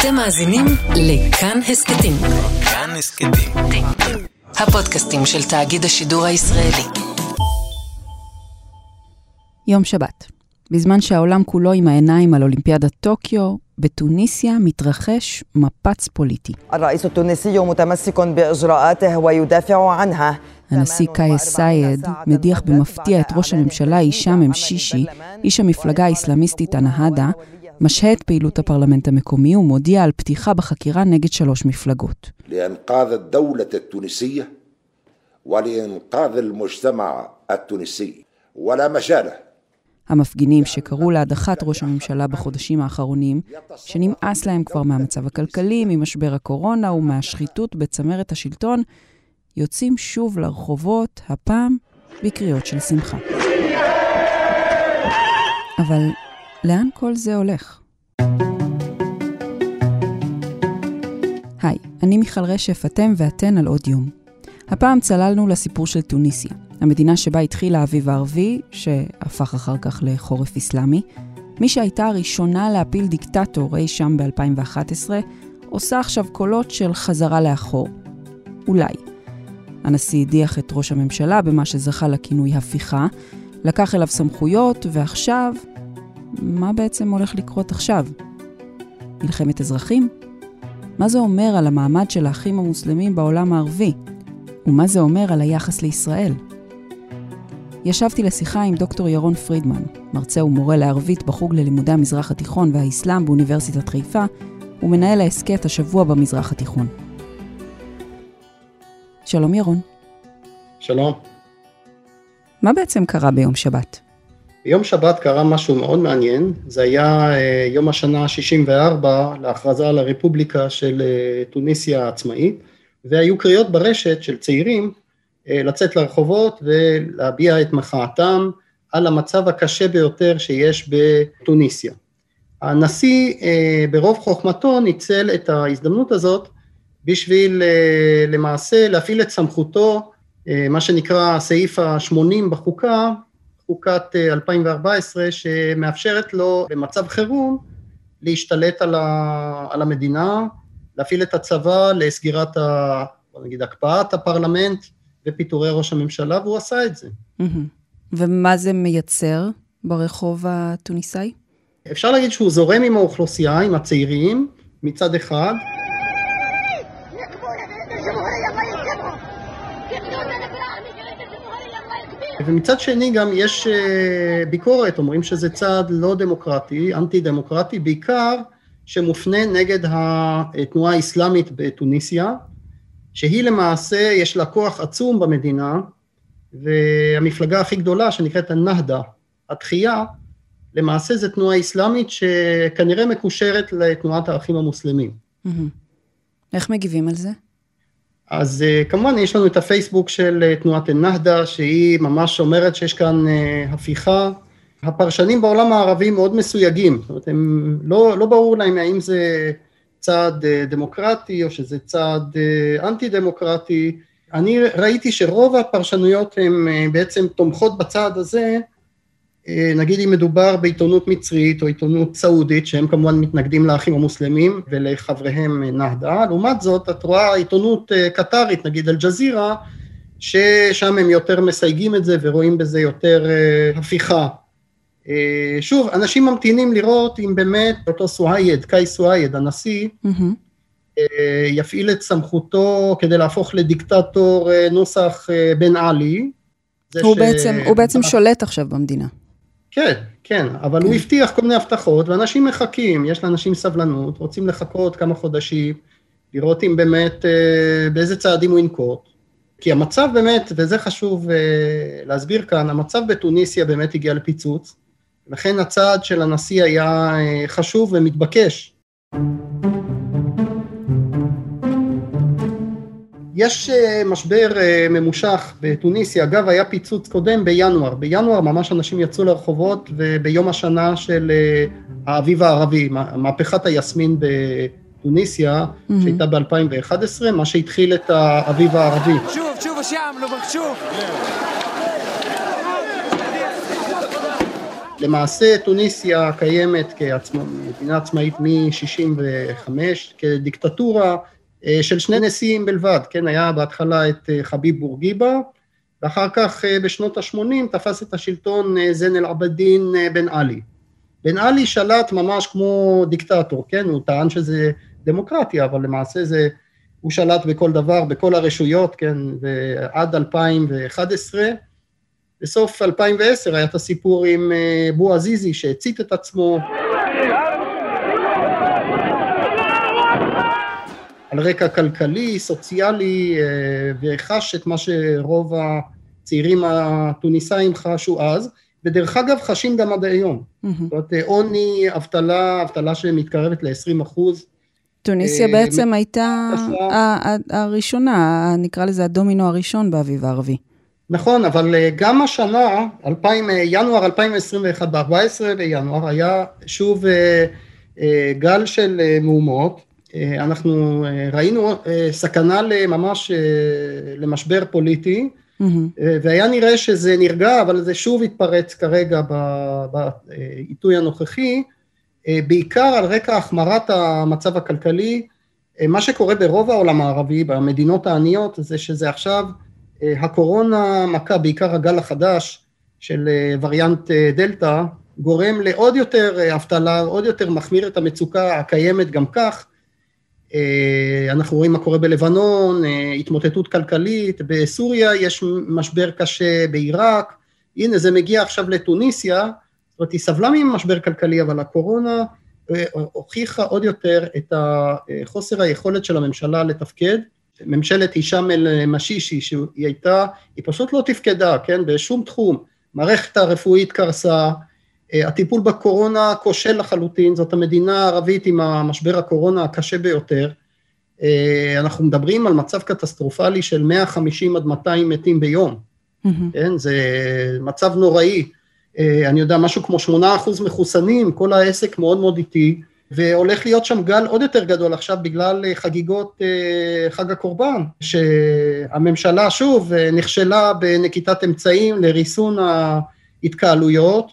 אתם מאזינים לכאן הסכתים. כאן הסכתים. הפודקאסטים של תאגיד השידור הישראלי. יום שבת. בזמן שהעולם כולו עם העיניים על אולימפיאדת טוקיו, בתוניסיה מתרחש מפץ פוליטי. הנשיא קאיס סייד מדיח במפתיע את ראש הממשלה הישאם א-שישי, איש המפלגה האסלאמיסטית הנהדה, משהה את פעילות הפרלמנט המקומי ומודיע על פתיחה בחקירה נגד שלוש מפלגות. המפגינים שקראו להדחת ראש הממשלה בחודשים האחרונים, שנמאס להם כבר מהמצב הכלכלי, ממשבר הקורונה ומהשחיתות בצמרת השלטון, יוצאים שוב לרחובות, הפעם בקריאות של שמחה. אבל לאן כל זה הולך? היי, אני מיכל רשף, אתם ואתן על עוד יום. הפעם צללנו לסיפור של טוניסיה, המדינה שבה התחיל האביב הערבי, שהפך אחר כך לחורף אסלאמי. מי שהייתה הראשונה להפיל דיקטטור אי שם ב-2011, עושה עכשיו קולות של חזרה לאחור. אולי. הנשיא הדיח את ראש הממשלה במה שזכה לכינוי הפיכה, לקח אליו סמכויות, ועכשיו, מה בעצם הולך לקרות עכשיו? מלחמת אזרחים? מה זה אומר על המעמד של האחים המוסלמים בעולם הערבי? ומה זה אומר על היחס לישראל? ישבתי לשיחה עם דוקטור ירון פרידמן, מרצה ומורה לערבית בחוג ללימודי המזרח התיכון והאסלאם באוניברסיטת חיפה, ומנהל ההסכת השבוע במזרח התיכון. שלום ירון. שלום. מה בעצם קרה ביום שבת? ביום שבת קרה משהו מאוד מעניין, זה היה אה, יום השנה ה-64 להכרזה על הרפובליקה של אה, טוניסיה העצמאית, והיו קריאות ברשת של צעירים אה, לצאת לרחובות ולהביע את מחאתם על המצב הקשה ביותר שיש בטוניסיה. הנשיא ברוב חוכמתו ניצל את ההזדמנות הזאת בשביל למעשה להפעיל את סמכותו, מה שנקרא סעיף ה-80 בחוקה, חוקת 2014 שמאפשרת לו במצב חירום להשתלט על, ה, על המדינה, להפעיל את הצבא לסגירת, ה, בוא נגיד, הקפאת הפרלמנט ופיטורי ראש הממשלה, והוא עשה את זה. ומה זה מייצר ברחוב התוניסאי? אפשר להגיד שהוא זורם עם האוכלוסייה, עם הצעירים, מצד אחד. ומצד שני גם יש ביקורת, אומרים שזה צעד לא דמוקרטי, אנטי דמוקרטי, בעיקר שמופנה נגד התנועה האסלאמית בתוניסיה, שהיא למעשה, יש לה כוח עצום במדינה, והמפלגה הכי גדולה שנקראת הנהדה, התחייה, למעשה זו תנועה אסלאמית שכנראה מקושרת לתנועת האחים המוסלמים. איך מגיבים על זה? אז כמובן יש לנו את הפייסבוק של תנועת א-נהדה, שהיא ממש אומרת שיש כאן הפיכה. הפרשנים בעולם הערבי מאוד מסויגים, זאת אומרת, הם, לא, לא ברור להם האם זה צעד דמוקרטי או שזה צעד אנטי דמוקרטי. אני ראיתי שרוב הפרשנויות הן בעצם תומכות בצעד הזה, נגיד אם מדובר בעיתונות מצרית או עיתונות סעודית, שהם כמובן מתנגדים לאחים המוסלמים ולחבריהם נהדה, לעומת זאת את רואה עיתונות קטרית, נגיד אל-ג'זירה, ששם הם יותר מסייגים את זה ורואים בזה יותר הפיכה. שוב, אנשים ממתינים לראות אם באמת אותו סואייד, קאי סואייד, הנשיא, mm-hmm. יפעיל את סמכותו כדי להפוך לדיקטטור נוסח בן עלי. הוא, ש... בעצם, הוא בעצם שולט עכשיו במדינה. כן, כן, אבל כן. הוא הבטיח כל מיני הבטחות, ואנשים מחכים, יש לאנשים סבלנות, רוצים לחכות כמה חודשים, לראות אם באמת, באיזה צעדים הוא ינקוט. כי המצב באמת, וזה חשוב להסביר כאן, המצב בתוניסיה באמת הגיע לפיצוץ, לכן הצעד של הנשיא היה חשוב ומתבקש. יש משבר ממושך בתוניסיה, אגב היה פיצוץ קודם בינואר, בינואר ממש אנשים יצאו לרחובות וביום השנה של האביב הערבי, מהפכת היסמין בתוניסיה, mm-hmm. שהייתה ב-2011, מה שהתחיל את האביב הערבי. שוב, שוב שם, לא שוב. למעשה טוניסיה קיימת כמדינה עצמאית מ-65, כדיקטטורה אה, של שני נשיאים בלבד, כן, היה בהתחלה את אה, חביב בורגיבה, ואחר כך אה, בשנות ה-80 תפס את השלטון זן אל-עבדין בן עלי. בן עלי שלט ממש כמו דיקטטור, כן, הוא טען שזה דמוקרטיה, אבל למעשה זה, הוא שלט בכל דבר, בכל הרשויות, כן, ועד 2011, בסוף 2010 היה את הסיפור עם בו עזיזי שהצית את עצמו. על רקע כלכלי, סוציאלי, אה, וחש את מה שרוב הצעירים התוניסאים חשו אז, ודרך אגב חשים גם עד היום. זאת אומרת, עוני, אבטלה, אבטלה שמתקרבת ל-20 אחוז. טוניסיה אה, בעצם הייתה הראשונה, נקרא לזה הדומינו הראשון באביב הערבי. נכון, אבל אה, גם השנה, 2000, ינואר 2021, ב-14 בינואר, היה שוב גל של מהומות, אה, אנחנו אה, ראינו אה, סכנה ממש למשבר פוליטי, mm-hmm. והיה נראה שזה נרגע, אבל זה שוב התפרץ כרגע בעיתוי הנוכחי, בעיקר על רקע החמרת המצב הכלכלי. מה שקורה ברוב העולם הערבי, במדינות העניות, זה שזה עכשיו, הקורונה מכה, בעיקר הגל החדש של וריאנט דלתא, גורם לעוד יותר אבטלה, עוד יותר מחמיר את המצוקה הקיימת גם כך, אה, אנחנו רואים מה קורה בלבנון, אה, התמוטטות כלכלית, בסוריה יש משבר קשה, בעיראק, הנה זה מגיע עכשיו לטוניסיה, זאת אומרת היא סבלה ממשבר כלכלי, אבל הקורונה אה, הוכיחה עוד יותר את חוסר היכולת של הממשלה לתפקד. ממשלת הישאם אל-משישי, שהיא הייתה, היא פשוט לא תפקדה, כן, בשום תחום. מערכת הרפואית קרסה, אה, הטיפול בקורונה כושל לחלוטין, זאת המדינה הערבית עם המשבר הקורונה הקשה ביותר. אה, אנחנו מדברים על מצב קטסטרופלי של 150 עד 200 מתים ביום, mm-hmm. כן? זה מצב נוראי. אה, אני יודע, משהו כמו 8% מחוסנים, כל העסק מאוד מאוד איטי, והולך להיות שם גל עוד יותר גדול עכשיו בגלל חגיגות חג הקורבן, שהממשלה שוב נכשלה בנקיטת אמצעים לריסון ההתקהלויות,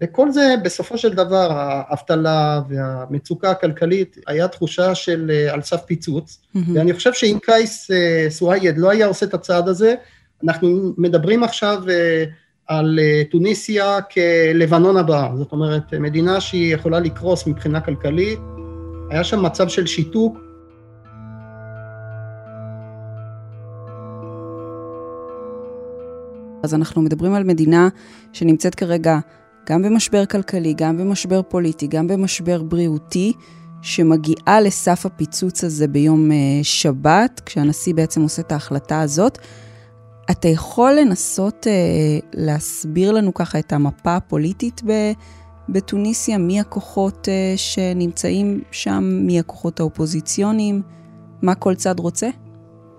וכל זה בסופו של דבר, האבטלה והמצוקה הכלכלית, היה תחושה של אה, על סף פיצוץ, mm-hmm. ואני חושב שאם קייס אה, סואייד לא היה עושה את הצעד הזה, אנחנו מדברים עכשיו אה, על טוניסיה כלבנון הבאה, זאת אומרת, מדינה שהיא יכולה לקרוס מבחינה כלכלית, היה שם מצב של שיתוק. אז אנחנו מדברים על מדינה שנמצאת כרגע גם במשבר כלכלי, גם במשבר פוליטי, גם במשבר בריאותי, שמגיעה לסף הפיצוץ הזה ביום אה, שבת, כשהנשיא בעצם עושה את ההחלטה הזאת. אתה יכול לנסות אה, להסביר לנו ככה את המפה הפוליטית בתוניסיה? מי הכוחות אה, שנמצאים שם? מי הכוחות האופוזיציוניים? מה כל צד רוצה?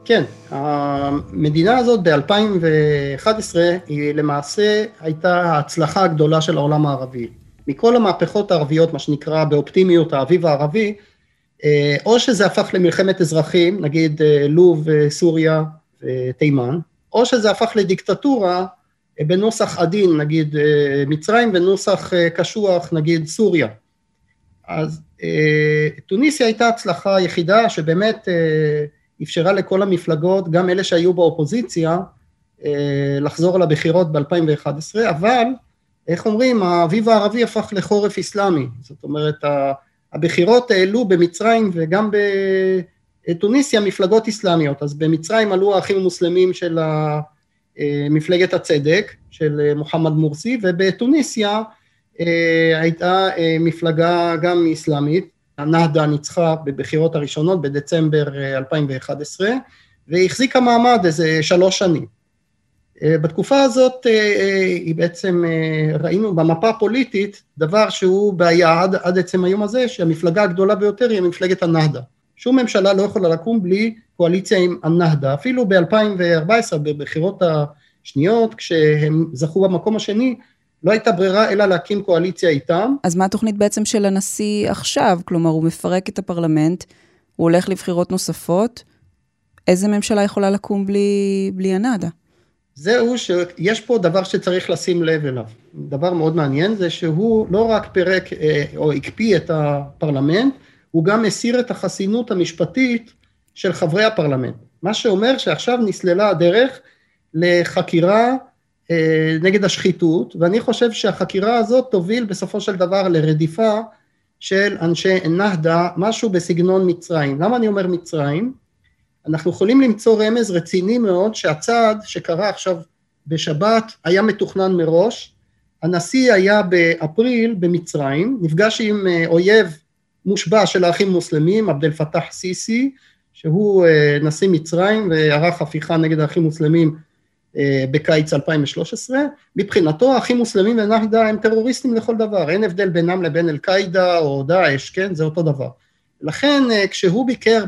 כן, המדינה הזאת ב-2011 היא למעשה הייתה ההצלחה הגדולה של העולם הערבי. מכל המהפכות הערביות, מה שנקרא באופטימיות האביב הערבי, אה, או שזה הפך למלחמת אזרחים, נגיד אה, לוב, אה, סוריה ותימן, או שזה הפך לדיקטטורה בנוסח עדין, נגיד מצרים, ונוסח קשוח, נגיד סוריה. אז טוניסיה הייתה הצלחה היחידה שבאמת אפשרה לכל המפלגות, גם אלה שהיו באופוזיציה, אה, לחזור לבחירות ב-2011, אבל איך אומרים, האביב הערבי הפך לחורף אסלאמי, זאת אומרת הבחירות העלו במצרים וגם בתוניסיה מפלגות אסלאמיות, אז במצרים עלו האחים המוסלמים של אה, מפלגת הצדק של מוחמד מורסי, ובתוניסיה אה, הייתה מפלגה גם אסלאמית, הנהדה ניצחה בבחירות הראשונות בדצמבר 2011 אה, והחזיקה מעמד איזה שלוש שנים. אה, בתקופה הזאת אה, היא בעצם, ראינו במפה הפוליטית דבר שהוא בעיה עד, עד עצם היום הזה, שהמפלגה הגדולה ביותר היא מפלגת הנהדה. שום ממשלה לא יכולה לקום בלי קואליציה עם הנהדה. אפילו ב-2014, בבחירות השניות, כשהם זכו במקום השני, לא הייתה ברירה אלא להקים קואליציה איתם. אז מה התוכנית בעצם של הנשיא עכשיו? כלומר, הוא מפרק את הפרלמנט, הוא הולך לבחירות נוספות, איזה ממשלה יכולה לקום בלי, בלי הנאדה? זהו שיש פה דבר שצריך לשים לב אליו. דבר מאוד מעניין זה שהוא לא רק פירק אה, או הקפיא את הפרלמנט, הוא גם הסיר את החסינות המשפטית של חברי הפרלמנט. מה שאומר שעכשיו נסללה הדרך לחקירה נגד השחיתות, ואני חושב שהחקירה הזאת תוביל בסופו של דבר לרדיפה של אנשי נהדה, משהו בסגנון מצרים. למה אני אומר מצרים? אנחנו יכולים למצוא רמז רציני מאוד שהצעד שקרה עכשיו בשבת היה מתוכנן מראש. הנשיא היה באפריל במצרים, נפגש עם אה, אויב מושבע של האחים המוסלמים, עבד אל פתאח סיסי, שהוא אה, נשיא מצרים וערך הפיכה נגד האחים המוסלמים אה, בקיץ 2013. מבחינתו האחים מוסלמים ונהדה הם טרוריסטים לכל דבר, אין הבדל בינם לבין אל-קאעידה או דאעש, כן? זה אותו דבר. לכן כשהוא ביקר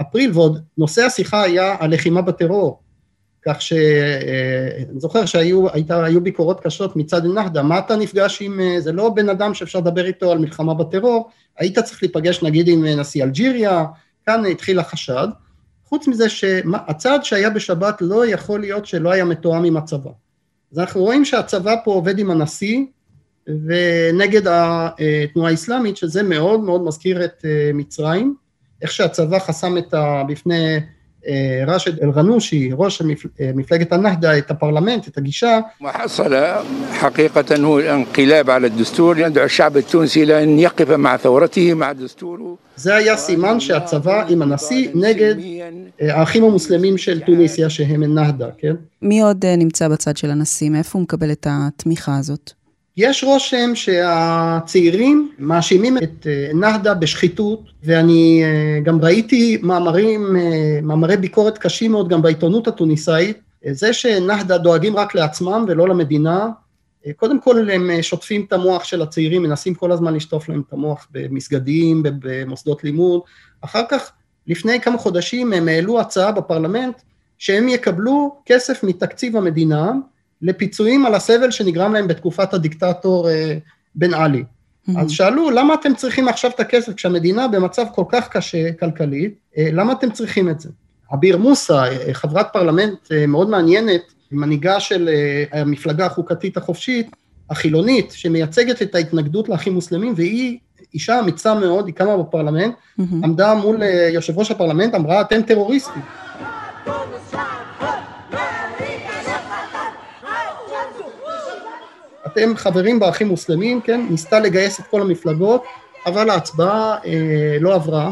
אפריל, ועוד נושא השיחה היה הלחימה בטרור, כך שאני אה, זוכר שהיו ביקורות קשות מצד נהדה, מה אתה נפגש עם, אה, זה לא בן אדם שאפשר לדבר איתו על מלחמה בטרור, היית צריך להיפגש נגיד עם אה, נשיא אלג'יריה, כאן התחיל החשד, חוץ מזה שהצעד שהיה בשבת לא יכול להיות שלא היה מתואם עם הצבא. אז אנחנו רואים שהצבא פה עובד עם הנשיא ונגד התנועה האסלאמית, שזה מאוד מאוד מזכיר את מצרים, איך שהצבא חסם את ה... בפני אה, ראשד אל-רנושי, ראש אה, מפלגת הנהדה, את הפרלמנט, את הגישה. ما حصل حقيقة هو انقلاب على الدستور، أدعو الشعب التونسي لأن يقف مع ثورته، مع دستوره. זה היה סימן שהצבא עם הנשיא נגד אה, האחים המוסלמים של טוניסיה שהם נהדה, כן? מי עוד נמצא בצד של הנשיא? מאיפה הוא מקבל את התמיכה הזאת? יש רושם שהצעירים מאשימים את אה, נהדה בשחיתות, ואני אה, גם ראיתי מאמרים, אה, מאמרי ביקורת קשים מאוד גם בעיתונות התוניסאית, זה שנהדה דואגים רק לעצמם ולא למדינה, קודם כל הם שוטפים את המוח של הצעירים, מנסים כל הזמן לשטוף להם את המוח במסגדים, במוסדות לימוד, אחר כך, לפני כמה חודשים הם העלו הצעה בפרלמנט שהם יקבלו כסף מתקציב המדינה, לפיצויים על הסבל שנגרם להם בתקופת הדיקטטור אה, בן עלי. Mm-hmm. אז שאלו, למה אתם צריכים עכשיו את הכסף כשהמדינה במצב כל כך קשה כלכלית, אה, למה אתם צריכים את זה? אביר מוסא, אה, חברת פרלמנט מאוד מעניינת, מנהיגה של המפלגה החוקתית החופשית, החילונית, שמייצגת את ההתנגדות לאחים מוסלמים, והיא אישה אמיצה מאוד, היא קמה בפרלמנט, mm-hmm. עמדה מול יושב ראש הפרלמנט, אמרה, אתם טרוריסטים. אתם חברים באחים מוסלמים, כן, ניסתה לגייס את כל המפלגות, אבל ההצבעה אה, לא עברה,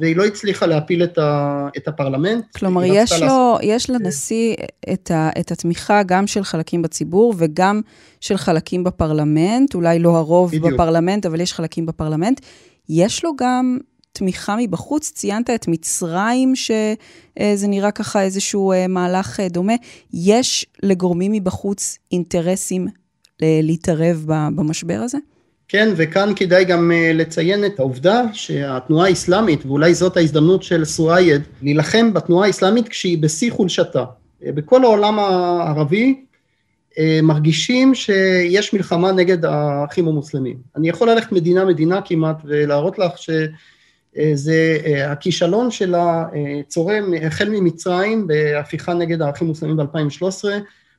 והיא לא הצליחה להפיל את, ה, את הפרלמנט. כלומר, יש, לו, לעשות... יש לנשיא את, ה, את התמיכה גם של חלקים בציבור וגם של חלקים בפרלמנט, אולי לא הרוב בדיוק. בפרלמנט, אבל יש חלקים בפרלמנט. יש לו גם תמיכה מבחוץ, ציינת את מצרים, שזה נראה ככה איזשהו אה, מהלך אה, דומה. יש לגורמים מבחוץ אינטרסים להתערב במשבר הזה? כן, וכאן כדאי גם אה, לציין את העובדה שהתנועה האסלאמית, ואולי זאת ההזדמנות של סואייד, להילחם בתנועה האסלאמית כשהיא בשיא חולשתה. אה, בכל העולם הערבי אה, מרגישים שיש מלחמה נגד האחים המוסלמים. אני יכול ללכת מדינה-מדינה כמעט ולהראות לך שזה הכישלון שלה צורם החל ממצרים בהפיכה נגד האחים המוסלמים ב-2013,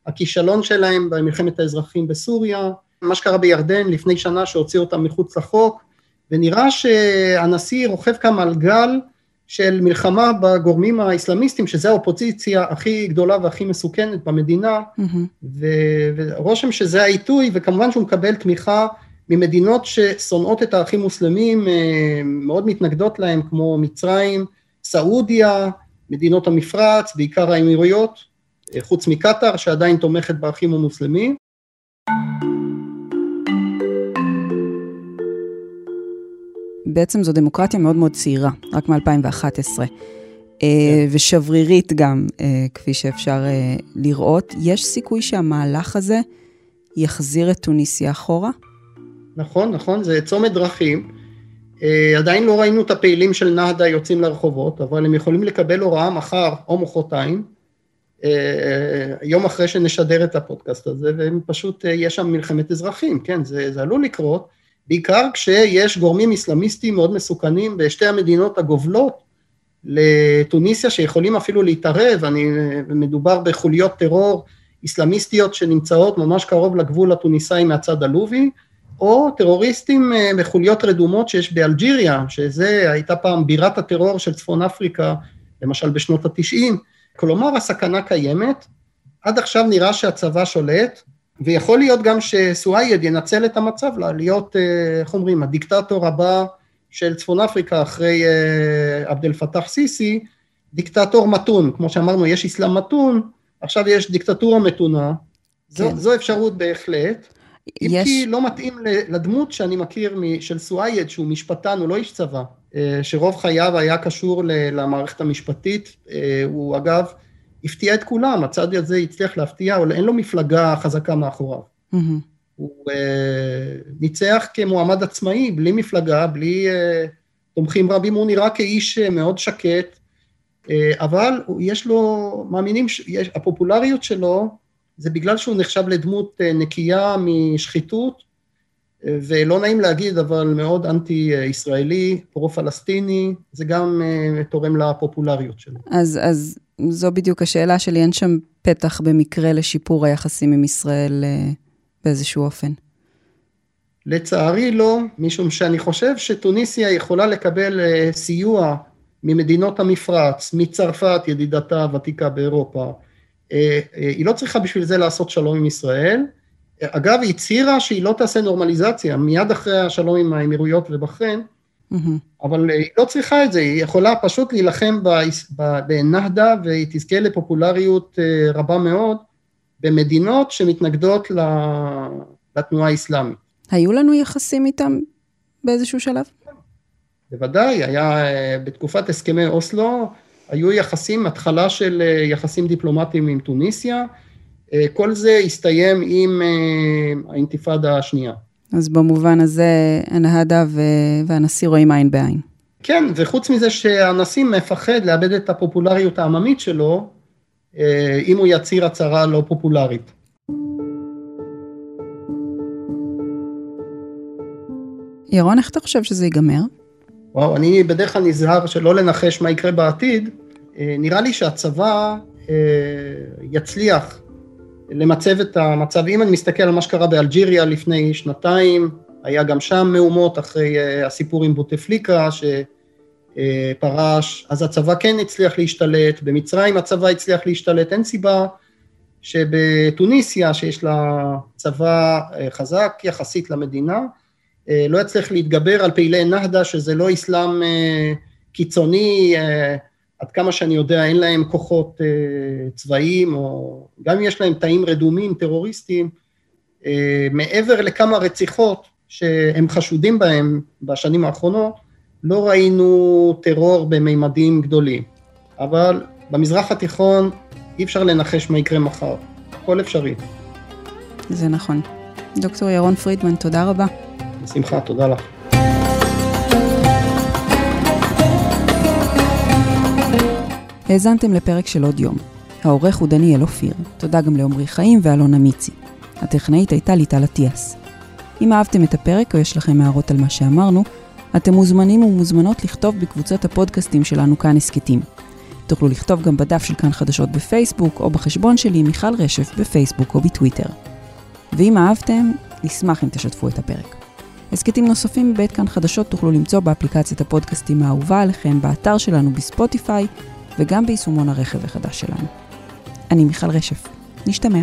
הכישלון שלהם במלחמת האזרחים בסוריה, מה שקרה בירדן לפני שנה שהוציא אותם מחוץ לחוק, ונראה שהנשיא רוכב כאן על גל של מלחמה בגורמים האסלאמיסטים, שזו האופוזיציה הכי גדולה והכי מסוכנת במדינה, mm-hmm. ורושם שזה העיתוי, וכמובן שהוא מקבל תמיכה ממדינות ששונאות את האחים מוסלמים, אה, מאוד מתנגדות להם, כמו מצרים, סעודיה, מדינות המפרץ, בעיקר האמירויות, חוץ מקטאר, שעדיין תומכת באחים המוסלמים. בעצם זו דמוקרטיה מאוד מאוד צעירה, רק מ-2011, אה, כן. ושברירית גם, אה, כפי שאפשר אה, לראות. יש סיכוי שהמהלך הזה יחזיר את טוניסיה אחורה? נכון, נכון, זה צומת דרכים. עדיין לא ראינו את הפעילים של נהדה יוצאים לרחובות, אבל הם יכולים לקבל הוראה מחר או מחרתיים, אה, יום אחרי שנשדר את הפודקאסט הזה, והם פשוט, אה, יש שם מלחמת אזרחים, כן, זה, זה עלול לקרות, בעיקר כשיש גורמים אסלאמיסטיים מאוד מסוכנים בשתי המדינות הגובלות, לטוניסיה שיכולים אפילו להתערב, אני, מדובר בחוליות טרור איסלאמיסטיות שנמצאות ממש קרוב לגבול התוניסאי מהצד הלובי, או טרוריסטים אה, בחוליות רדומות שיש באלג'יריה, שזה הייתה פעם בירת הטרור של צפון אפריקה, למשל בשנות התשעים. כלומר, הסכנה קיימת, עד עכשיו נראה שהצבא שולט, ויכול להיות גם שסואייד ינצל את המצב להיות, אה, איך אומרים, הדיקטטור הבא של צפון אפריקה אחרי אה, עבד אל פתח סיסי, דיקטטור מתון, כמו שאמרנו, יש אסלאם מתון, עכשיו יש דיקטטורה מתונה, כן. זו, זו אפשרות בהחלט. יש... אם כי לא מתאים לדמות שאני מכיר של סואייד, שהוא משפטן, הוא לא איש צבא, שרוב חייו היה קשור למערכת המשפטית, הוא אגב הפתיע את כולם, הצד הזה הצליח להפתיע, אבל אין לו מפלגה חזקה מאחוריו. Mm-hmm. הוא uh, ניצח כמועמד עצמאי, בלי מפלגה, בלי תומכים רבים, הוא נראה כאיש מאוד שקט, אבל יש לו, מאמינים, שיש, הפופולריות שלו זה בגלל שהוא נחשב לדמות נקייה משחיתות, ולא נעים להגיד, אבל מאוד אנטי-ישראלי, פרו-פלסטיני, זה גם uh, תורם לפופולריות שלו. אז, אז זו בדיוק השאלה שלי, אין שם פתח במקרה לשיפור היחסים עם ישראל אה, באיזשהו אופן. לצערי לא, משום שאני חושב שטוניסיה יכולה לקבל אה, סיוע ממדינות המפרץ, מצרפת, ידידתה הוותיקה באירופה. אה, היא לא צריכה בשביל זה לעשות שלום עם ישראל. אגב, היא הצהירה שהיא לא תעשה נורמליזציה, מיד אחרי השלום עם האמירויות ובחריין, Mm-hmm. אבל היא לא צריכה את זה, היא יכולה פשוט להילחם בנהדה והיא תזכה לפופולריות אה, רבה מאוד במדינות שמתנגדות לתנועה האסלאמית. היו לנו יחסים איתם באיזשהו שלב? בוודאי, היה אה, בתקופת הסכמי אוסלו, היו יחסים, התחלה של אה, יחסים דיפלומטיים עם טוניסיה, כל זה הסתיים עם האינתיפאדה השנייה. אז במובן הזה, הנהדה והנשיא רואים עין בעין. כן, וחוץ מזה שהנשיא מפחד לאבד את הפופולריות העממית שלו, אה, אם הוא יצהיר הצהרה לא פופולרית. ירון, איך אתה חושב שזה ייגמר? וואו, אני בדרך כלל נזהר שלא לנחש מה יקרה בעתיד. אה, נראה לי שהצבא אה, יצליח למצב את המצב. אם אני מסתכל על מה שקרה באלג'יריה לפני שנתיים, היה גם שם מהומות אחרי uh, הסיפור עם בוטפליקה שפרש, אז הצבא כן הצליח להשתלט, במצרים הצבא הצליח להשתלט, אין סיבה שבטוניסיה, שיש לה צבא uh, חזק יחסית למדינה, לא יצליח להתגבר על פעילי נהדה, שזה לא אסלאם קיצוני, עד כמה שאני יודע, אין להם כוחות אה, צבאיים, או גם אם יש להם תאים רדומים, טרוריסטים, אה, מעבר לכמה רציחות שהם חשודים בהם בשנים האחרונות, לא ראינו טרור במימדים גדולים. אבל במזרח התיכון אי אפשר לנחש מה יקרה מחר, הכל אפשרי. זה נכון. דוקטור ירון פרידמן, תודה רבה. בשמחה, תודה לך. האזנתם לפרק של עוד יום. העורך הוא דניאל אופיר. תודה גם לעמרי חיים ואלונה מיצי. הטכנאית הייתה ליטל אטיאס. אם אהבתם את הפרק או יש לכם הערות על מה שאמרנו, אתם מוזמנים ומוזמנות לכתוב בקבוצות הפודקאסטים שלנו כאן הסכתים. תוכלו לכתוב גם בדף של כאן חדשות בפייסבוק, או בחשבון שלי מיכל רשף בפייסבוק או בטוויטר. ואם אהבתם, נשמח אם תשתפו את הפרק. הסכתים נוספים מבית כאן חדשות תוכלו למצוא באפליקציית הפודקאסטים האהובה עליכם, באתר שלנו בספוטיפיי, וגם ביישומון הרכב החדש שלנו. אני מיכל רשף. נשתמע.